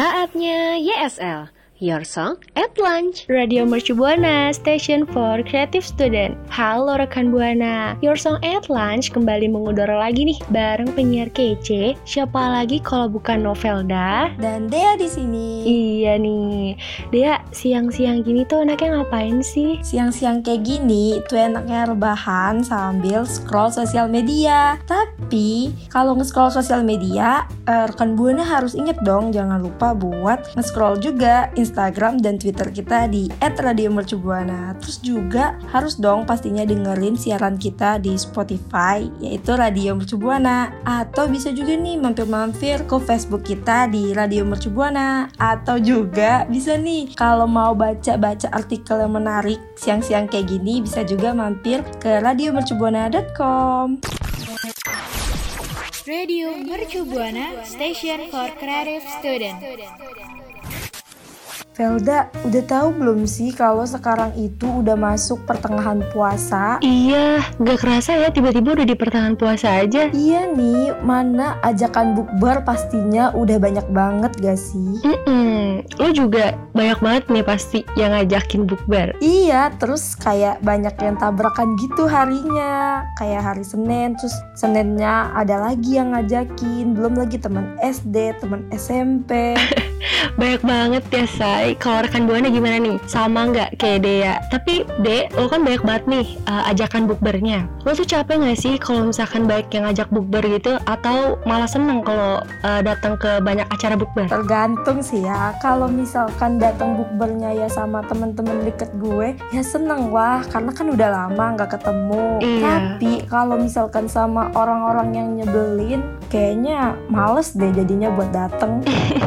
Saatnya YSL, Your Song at Lunch. Radio Mercu Buana, Station for Creative Student. Halo rekan Buana, Your Song at Lunch kembali mengudara lagi nih bareng penyiar kece. Siapa lagi kalau bukan Novelda? Dan Dea di sini. Iya nih, Dea siang-siang gini tuh enaknya ngapain sih? Siang-siang kayak gini itu enaknya rebahan sambil scroll sosial media. Tapi kalau nge-scroll sosial media, eh, rekan Buana harus inget dong jangan lupa buat nge-scroll juga Instagram dan Twitter kita di @radiomercubuana. Terus juga harus dong pastinya dengerin siaran kita di Spotify yaitu Radio Mercubuana atau bisa juga nih mampir-mampir ke Facebook kita di Radio Mercubuana atau juga bisa nih kalau mau baca-baca artikel yang menarik siang-siang kayak gini bisa juga mampir ke radiomercubuana.com. Radio Mercu Buana Station for Creative Student. Velda, udah tahu belum sih kalau sekarang itu udah masuk pertengahan puasa? Iya, gak kerasa ya tiba-tiba udah di pertengahan puasa aja. Iya nih, mana ajakan bukber pastinya udah banyak banget gak sih? Mm-mm, lo juga banyak banget nih pasti yang ngajakin bukber. Iya, terus kayak banyak yang tabrakan gitu harinya. Kayak hari Senin, terus Seninnya ada lagi yang ngajakin. Belum lagi teman SD, teman SMP. Banyak banget ya say Kalau rekan Buana gimana nih? Sama nggak kayak Dea? Tapi De, lo kan banyak banget nih uh, ajakan bukbernya Lo tuh capek nggak sih kalau misalkan baik yang ngajak bukber gitu Atau malah seneng kalau uh, datang ke banyak acara bukber? Tergantung sih ya. Kalau misalkan datang bukbernya ya sama temen-temen deket gue, ya seneng lah. Karena kan udah lama nggak ketemu. Iya. Tapi kalau misalkan sama orang-orang yang nyebelin, kayaknya males deh jadinya buat dateng.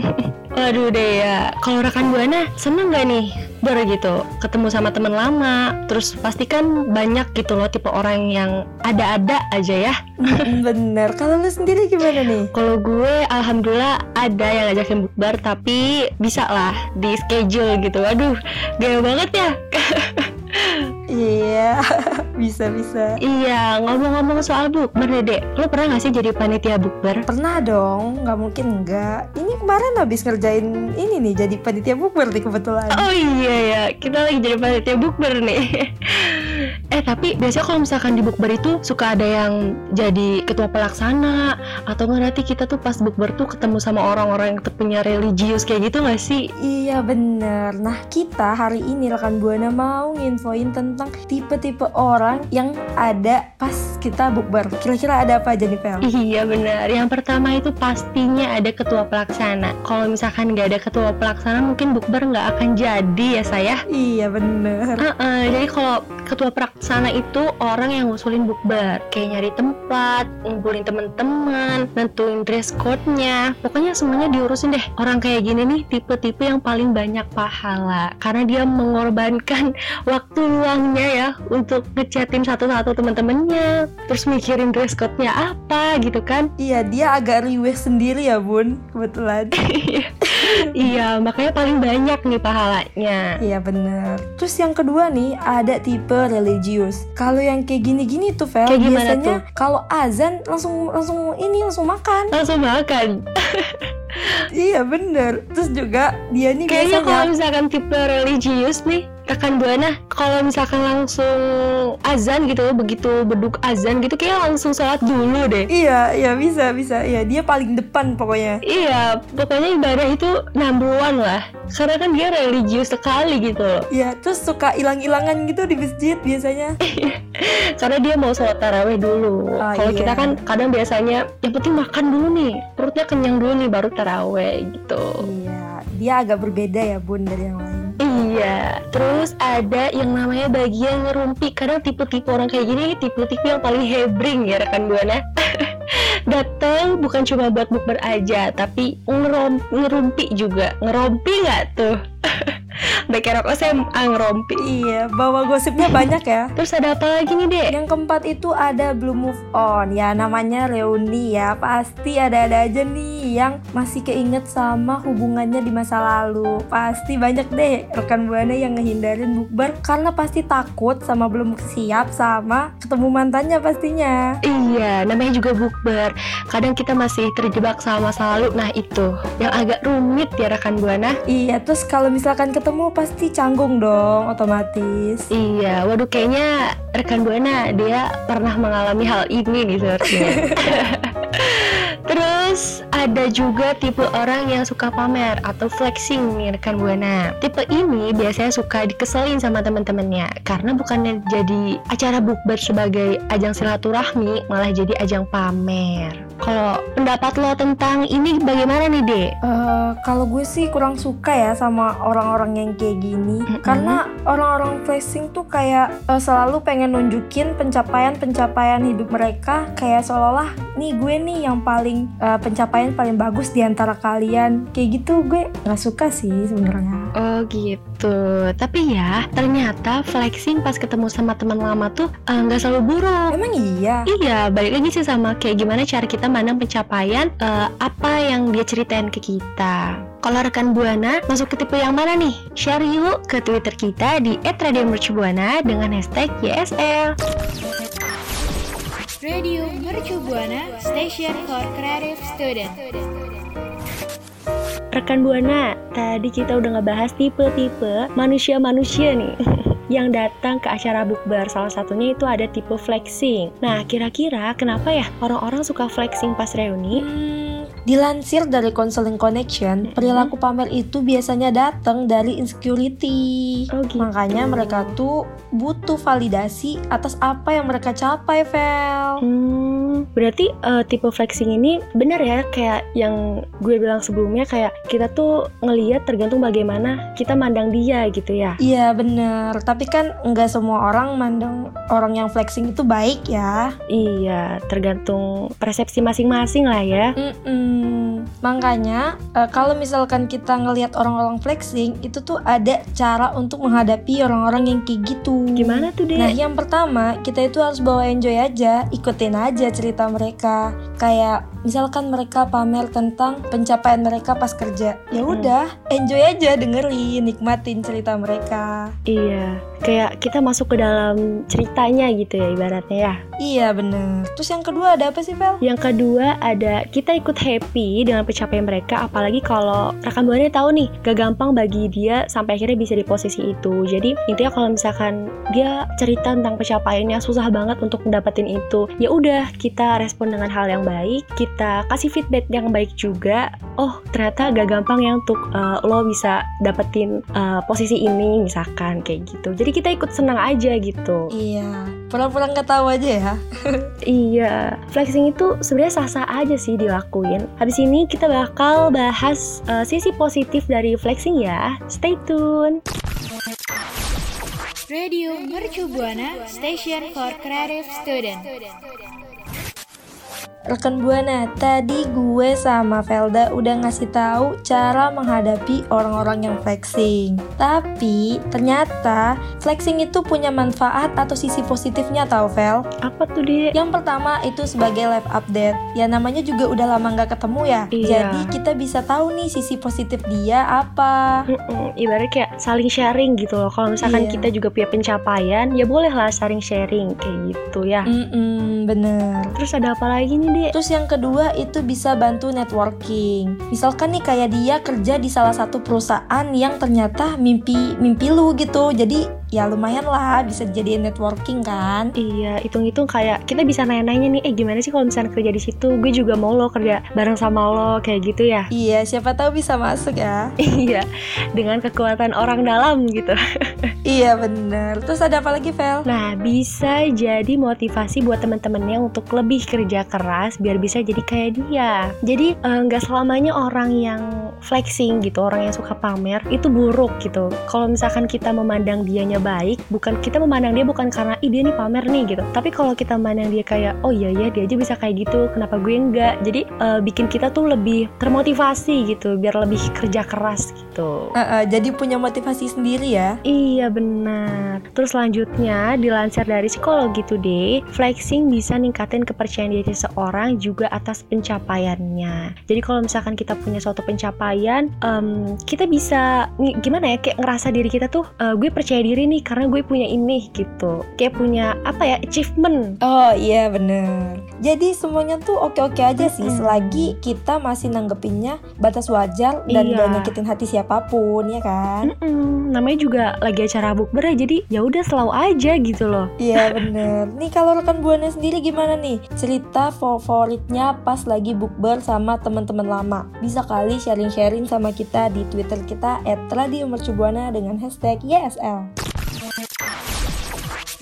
Waduh deh ya, kalau rekan Buana seneng gak nih ber gitu ketemu sama temen lama terus pasti kan banyak gitu loh tipe orang yang ada-ada aja ya Bener. Kalau lu sendiri gimana nih? Kalau gue alhamdulillah ada yang ngajakin bukber tapi bisa lah di schedule gitu. Waduh, gaya banget ya. Iya, bisa-bisa. iya, ngomong-ngomong soal bukber Dede, lo pernah gak sih jadi panitia bukber? Pernah dong, nggak mungkin enggak. Ini kemarin habis ngerjain ini nih, jadi panitia bukber nih kebetulan. Oh iya ya, kita lagi jadi panitia bukber nih. eh tapi biasanya kalau misalkan di bukber itu suka ada yang jadi ketua pelaksana atau nggak nanti kita tuh pas bukber tuh ketemu sama orang-orang yang punya religius kayak gitu gak sih? Iya bener. Nah kita hari ini rekan buana mau nginfoin tentang tipe-tipe orang yang ada pas kita bukber. Kira-kira ada apa aja nih Pel? Iya benar. Yang pertama itu pastinya ada ketua pelaksana. Kalau misalkan nggak ada ketua pelaksana, mungkin bukber nggak akan jadi ya saya. Iya bener. Heeh, jadi kalau ketua pelaksana itu orang yang ngusulin bukber, kayak nyari tempat, ngumpulin teman-teman, nentuin dress code-nya. Pokoknya semuanya diurusin deh. Orang kayak gini nih tipe-tipe yang paling banyak pahala karena dia mengorbankan waktu luangnya ya untuk ngechatin satu-satu teman-temannya, terus mikirin dress code-nya apa gitu kan. Iya dia agak riweh sendiri ya bun, kebetulan. iya makanya paling banyak nih pahalanya. Iya bener. Terus yang kedua nih ada tipe religius. Kalau yang kayak gini-gini tuh Vel Kayak gimana Biasanya kalau azan langsung langsung ini langsung makan. Langsung makan. Iya bener. Terus juga dia nih kayaknya biasanya kalau misalkan tipe religius nih rekan buana kalau misalkan langsung azan gitu begitu beduk azan gitu kayak langsung sholat dulu deh Iya iya bisa bisa Iya dia paling depan pokoknya Iya, pokoknya ibadah itu number one lah. Karena kan dia religius sekali gitu loh. Iya terus suka hilang-hilangan gitu di masjid biasanya Karena dia mau sholat taraweh dulu. Oh, Kalau iya. kita kan kadang biasanya yang penting makan dulu nih, perutnya kenyang dulu nih baru taraweh gitu. Iya dia agak berbeda ya bun dari yang lain Iya, terus ada yang namanya bagian ngerumpi. Kadang tipe-tipe orang kayak gini, tipe-tipe yang paling hebring ya rekan buana. Datang bukan cuma buat bukber aja, tapi ngerom ngerumpi juga. Ngerompi nggak tuh? Baik rok SMA ngerompi. Iya bawa gosipnya banyak ya Terus ada apa lagi nih dek? Yang keempat itu ada belum move on Ya namanya reuni ya Pasti ada-ada aja nih yang masih keinget sama hubungannya di masa lalu Pasti banyak deh rekan buana yang ngehindarin bukber Karena pasti takut sama belum siap sama ketemu mantannya pastinya Iya, namanya juga bukber. Kadang kita masih terjebak sama masa lalu. Nah itu yang agak rumit ya rekan buana. Iya terus kalau misalkan ketemu pasti canggung dong otomatis Iya, waduh kayaknya rekan buana dia pernah mengalami hal ini nih sepertinya. Terus ada juga tipe orang yang suka pamer atau flexing nih rekan buana. Tipe ini biasanya suka dikeselin sama teman-temannya karena bukannya jadi acara bukber sebagai ajang silaturahmi, malah jadi ajang pamer. Kalau pendapat lo tentang ini bagaimana nih, Dek? Eh, kalau gue sih kurang suka ya sama orang-orang yang kayak gini karena orang-orang flexing tuh kayak eh, selalu pengen nunjukin pencapaian-pencapaian hidup mereka kayak seolah-olah nih gue nih yang paling eh, pencapaian paling bagus di antara kalian kayak gitu gue nggak suka sih sebenarnya Oh gitu. Tapi ya ternyata flexing pas ketemu sama teman lama tuh eh, nggak selalu buruk. emang iya Iya, balik lagi sih sama kayak gimana cara kita mandang pencapaian eh, apa yang dia ceritain ke kita. Kalau rekan Buana masuk ke tipe yang mana nih? Share yuk ke Twitter kita di @radiomercubuana dengan hashtag YSL. Radio Mercu Buana Station for Creative Student. Rekan Buana, tadi kita udah ngebahas tipe-tipe manusia-manusia nih yang datang ke acara bukber. Salah satunya itu ada tipe flexing. Nah, kira-kira kenapa ya orang-orang suka flexing pas reuni? Hmm, dilansir dari Counseling Connection, perilaku pamer itu biasanya datang dari insecurity. Oh, gitu. Makanya mereka tuh butuh validasi atas apa yang mereka capai, Vel. Hmm, berarti eh, tipe flexing ini benar ya kayak yang gue bilang sebelumnya kayak kita tuh ngelihat tergantung bagaimana kita mandang dia gitu ya. Iya bener, tapi kan nggak semua orang mandang orang yang flexing itu baik ya. Iya, tergantung persepsi masing-masing lah ya. Mm-mm. Makanya eh, kalau misalkan kita ngelihat orang-orang flexing itu tuh ada cara untuk menghadapi orang-orang yang kayak gitu. Gimana tuh deh? Nah yang pertama kita itu harus bawa enjoy aja, ikutin aja cerita mereka. Kayak misalkan mereka pamer tentang pencapaian mereka pas kerja, ya udah enjoy aja dengerin, nikmatin cerita mereka. Iya, kayak kita masuk ke dalam ceritanya gitu ya ibaratnya ya. Iya bener. Terus yang kedua ada apa sih Vel? Yang kedua ada kita ikut happy dengan pencapaian mereka apalagi kalau rekan buana tahu nih gak gampang bagi dia sampai akhirnya bisa di posisi itu. Jadi intinya kalau misalkan dia cerita tentang pencapaiannya susah banget untuk mendapatkan itu, ya udah kita respon dengan hal yang baik, kita kasih feedback yang baik juga. Oh ternyata gak gampang ya untuk uh, lo bisa dapetin uh, posisi ini misalkan kayak gitu. Jadi kita ikut senang aja gitu. Iya, pura-pura nggak tahu aja ya. Iya, flexing itu sebenarnya sah-sah aja sih dilakuin. Habis ini kita bakal bahas uh, sisi positif dari flexing ya. Stay tune. Radio Mercu Buana Station for Creative Student. Rekan Buana, tadi gue sama Velda udah ngasih tahu cara menghadapi orang-orang yang flexing. Tapi ternyata flexing itu punya manfaat atau sisi positifnya tau Vel? Apa tuh dia? Yang pertama itu sebagai live update. Ya namanya juga udah lama nggak ketemu ya. Iya. Jadi kita bisa tahu nih sisi positif dia apa. Mm-mm, ibaratnya kayak saling sharing gitu loh. Kalau misalkan Iya. kita juga punya pencapaian, ya bolehlah saling sharing kayak gitu ya. Mm-mm, bener. Terus ada apa lagi nih, Dek? Terus yang kedua itu bisa bantu networking. Misalkan nih kayak dia kerja di salah satu perusahaan yang ternyata mimpi mimpi lu gitu. Jadi ya lumayan lah bisa jadiin networking kan. Iya, hitung-hitung kayak kita bisa nanya-nanya nih, eh gimana sih kalau misalnya kerja di situ? Gue juga mau lo kerja bareng sama lo kayak gitu ya. Iya, siapa tahu bisa masuk ya. Iya, dengan kekuatan orang dalam gitu. iya bener. Terus ada apa lagi, Vel? Nah, bisa jadi motivasi buat teman-temannya untuk lebih kerja keras biar bisa jadi kayak dia. Jadi eh, nggak selamanya orang yang flexing gitu, orang yang suka pamer itu buruk gitu. Kalau misalkan kita memandang dianya baik, bukan kita memandang dia bukan karena dia nih pamer nih gitu. Tapi kalau kita memandang dia kayak oh iya ya dia aja bisa kayak gitu, kenapa gue enggak? Jadi eh, bikin kita tuh lebih termotivasi gitu, biar lebih kerja keras gitu. Eh, eh, jadi punya motivasi sendiri ya. Iya benar. Terus selanjutnya dilansir dari psikologi today, flexing bisa ningkatin kepercayaan diri seseorang juga atas pencapaiannya. Jadi kalau misalkan kita punya suatu pencapaian, em, kita bisa gimana ya kayak ngerasa diri kita tuh "Eh, gue percaya diri nih karena gue punya ini gitu. Kayak punya apa ya achievement. Oh iya bener Jadi semuanya tuh oke-oke aja sih Mm-mm. Selagi kita masih nanggepinnya batas wajar Dan Iya. gak nyakitin hati siapa pun ya kan Mm-mm, namanya juga lagi acara bukber ya, jadi ya udah selalu aja gitu loh. Iya bener Nih kalau rekan Buana sendiri gimana nih? Cerita favoritnya pas lagi bukber sama teman-teman lama Bisa kali sharing-sharing sama kita di Twitter kita @radiomercubuana dengan hashtag YSL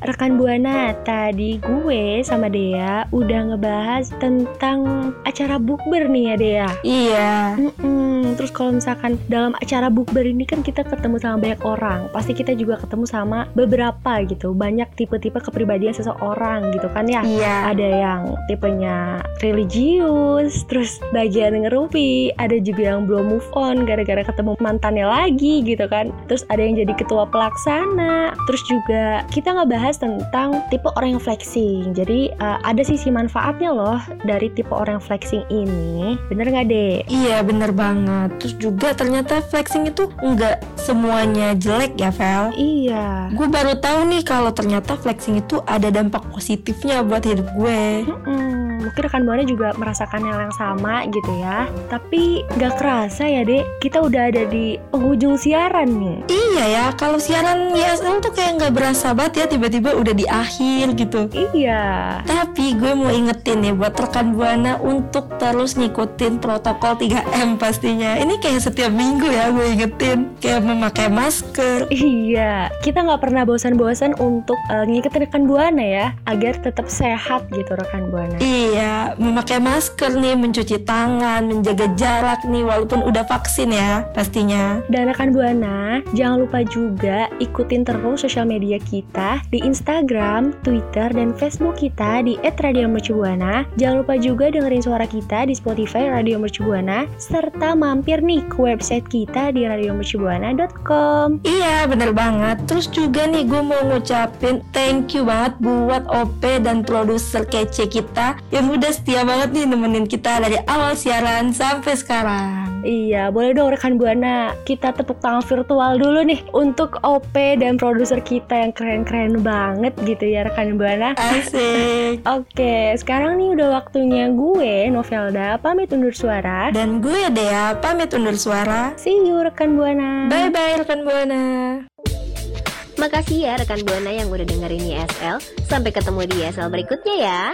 Rekan Buana, tadi gue sama Dea udah ngebahas tentang acara bukber nih ya Dea. Iya. Mm-mm, Terus kalau misalkan dalam acara bukber ini kan kita ketemu sama banyak orang, pasti kita juga ketemu sama beberapa gitu, banyak tipe-tipe kepribadian seseorang gitu kan ya. Iya. Ada yang tipenya religius, terus bagian ngerupi, ada juga yang belum move on gara-gara ketemu mantannya lagi gitu kan. Terus ada yang jadi ketua pelaksana, terus juga kita ngebahas tentang tipe orang yang flexing. Jadi eh, ada sisi manfaatnya loh dari tipe orang yang flexing ini. Bener nggak deh? Iya bener banget Terus juga ternyata flexing itu nggak semuanya jelek ya Vel Iya. Gue baru tahu nih kalau ternyata flexing itu ada dampak positifnya buat hidup gue. Mm-mm, mungkin rekan buana juga merasakan hal yang sama gitu ya. Tapi nggak kerasa ya dek, kita udah ada di penghujung siaran nih. Iya ya, kalau siaran YSL tuh kayak nggak berasa banget ya tiba-tiba udah di akhir gitu. Iya. Tapi gue mau ingetin nih buat rekan Buana untuk terus ngikutin protokol 3M pastinya. Ini kayak setiap minggu ya gue ingetin. Kayak memakai masker. Iya, kita nggak pernah bosan-bosan untuk uh, ngikutin rekan buana ya, agar tetap sehat gitu rekan buana. Iya, memakai masker nih, mencuci tangan, menjaga jarak nih walaupun udah vaksin ya pastinya. Dan rekan buana, jangan lupa juga ikutin terus sosial media kita di Instagram, Twitter, dan Facebook kita di @radiomercubuana. Jangan lupa juga dengerin suara kita di Spotify Radio Mercubuana, serta mampir nih ke website kita di radiomercubuana.com. Iya bener banget Terus juga nih gue mau ngucapin thank you banget buat OP dan produser kece kita Yang udah setia banget nih nemenin kita dari awal siaran sampai sekarang Iya, boleh dong rekan Buana. Kita tepuk tangan virtual dulu nih untuk OP dan produser kita yang keren-keren banget gitu ya rekan Buana. Asik Oke, sekarang nih udah waktunya gue, Novelda, pamit undur suara. Dan gue Dea pamit undur suara See you rekan Buana. Bye-bye rekan Buana Makasih ya rekan Buana yang udah dengerin ISL. Sampai ketemu di ISL berikutnya ya.